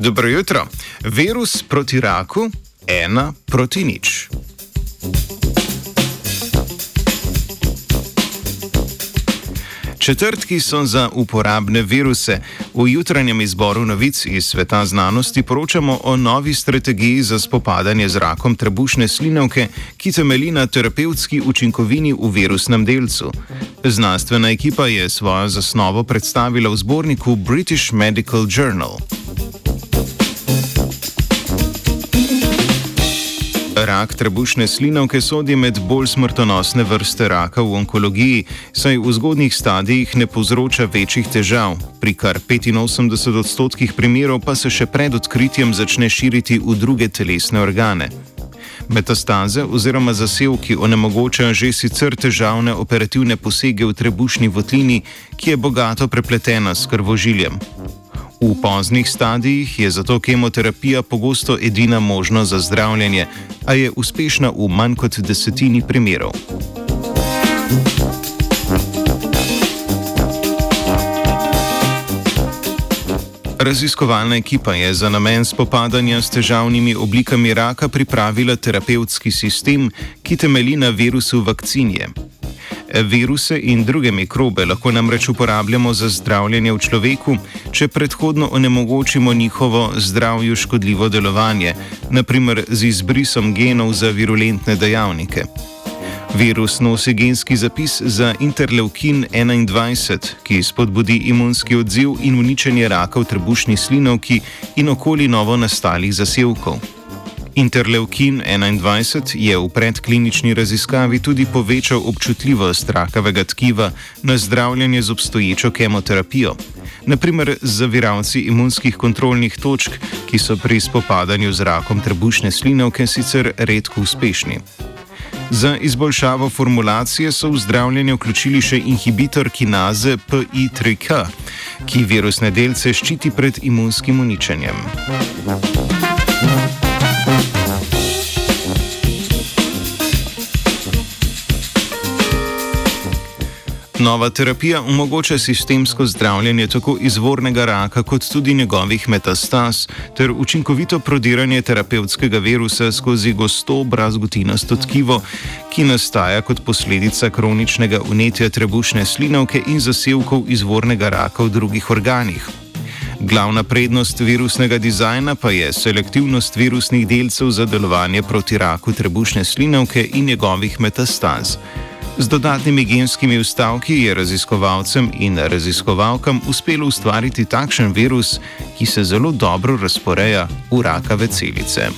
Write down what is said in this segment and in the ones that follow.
Dobro jutro. Virus proti raku, ena proti nič. Četrtki so za uporabne viruse. V jutranjem izboru novic iz sveta znanosti poročamo o novi strategiji za spopadanje z rakom trebušne slinavke, ki temelji na terapevtski učinkovini v virusnem delcu. Znanstvena ekipa je svojo zasnovo predstavila v zborniku British Medical Journal. Rak trebušne slinavke sodi med bolj smrtonosne vrste raka v onkologiji, saj v zgodnjih stadijih ne povzroča večjih težav, pri kar 85 odstotkih primerov pa se še pred odkritjem začne širiti v druge telesne organe. Metastaze oziroma zasevki onemogočajo že sicer težavne operativne posege v trebušni votlini, ki je bogato prepletena s krvožiljem. V poznih stadijih je zato kemoterapija pogosto edina možnost za zdravljenje, a je uspešna v manj kot desetini primerov. Raziskovalna ekipa je za namen spopadanja s težavnimi oblikami raka pripravila terapevtski sistem, ki temelji na virusu vakcinije. Viruse in druge mikrobe lahko namreč uporabljamo za zdravljenje v človeku, če predhodno onemogočimo njihovo zdravju škodljivo delovanje, naprimer z izbrisom genov za virulentne dejavnike. Virus nosi genski zapis za interleukin 21, ki spodbudi imunski odziv in uničenje raka v trebušni slinovki in okoli novo nastalih zasevkov. Interleukin 21 je v predklinični raziskavi tudi povečal občutljivost rakavega tkiva na zdravljenje z obstoječo kemoterapijo, naprimer z zaviralci imunskih kontrolnih točk, ki so pri spopadanju z rakom trebušne slinavke sicer redko uspešni. Za izboljšavo formulacije so v zdravljenje vključili še inhibitor kinaze PI3K, ki virusne delce ščiti pred imunskim uničenjem. Nova terapija omogoča sistemsko zdravljenje tako izvornega raka, kot tudi njegovih metastaz, ter učinkovito prodiranje terapevtskega virusa skozi gosto brazgotinasto tkivo, ki nastaja kot posledica kroničnega unetja trebušne slinavke in zasevkov izvornega raka v drugih organih. Glavna prednost virusnega dizajna pa je selektivnost virusnih delcev za delovanje proti raku trebušne slinavke in njegovih metastaz. Z dodatnimi genskimi vstavki je raziskovalcem in raziskovalkam uspelo ustvariti takšen virus, ki se zelo dobro razporeja v rakave celice.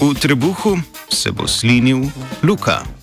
V trebuhu se bo slinil Luka.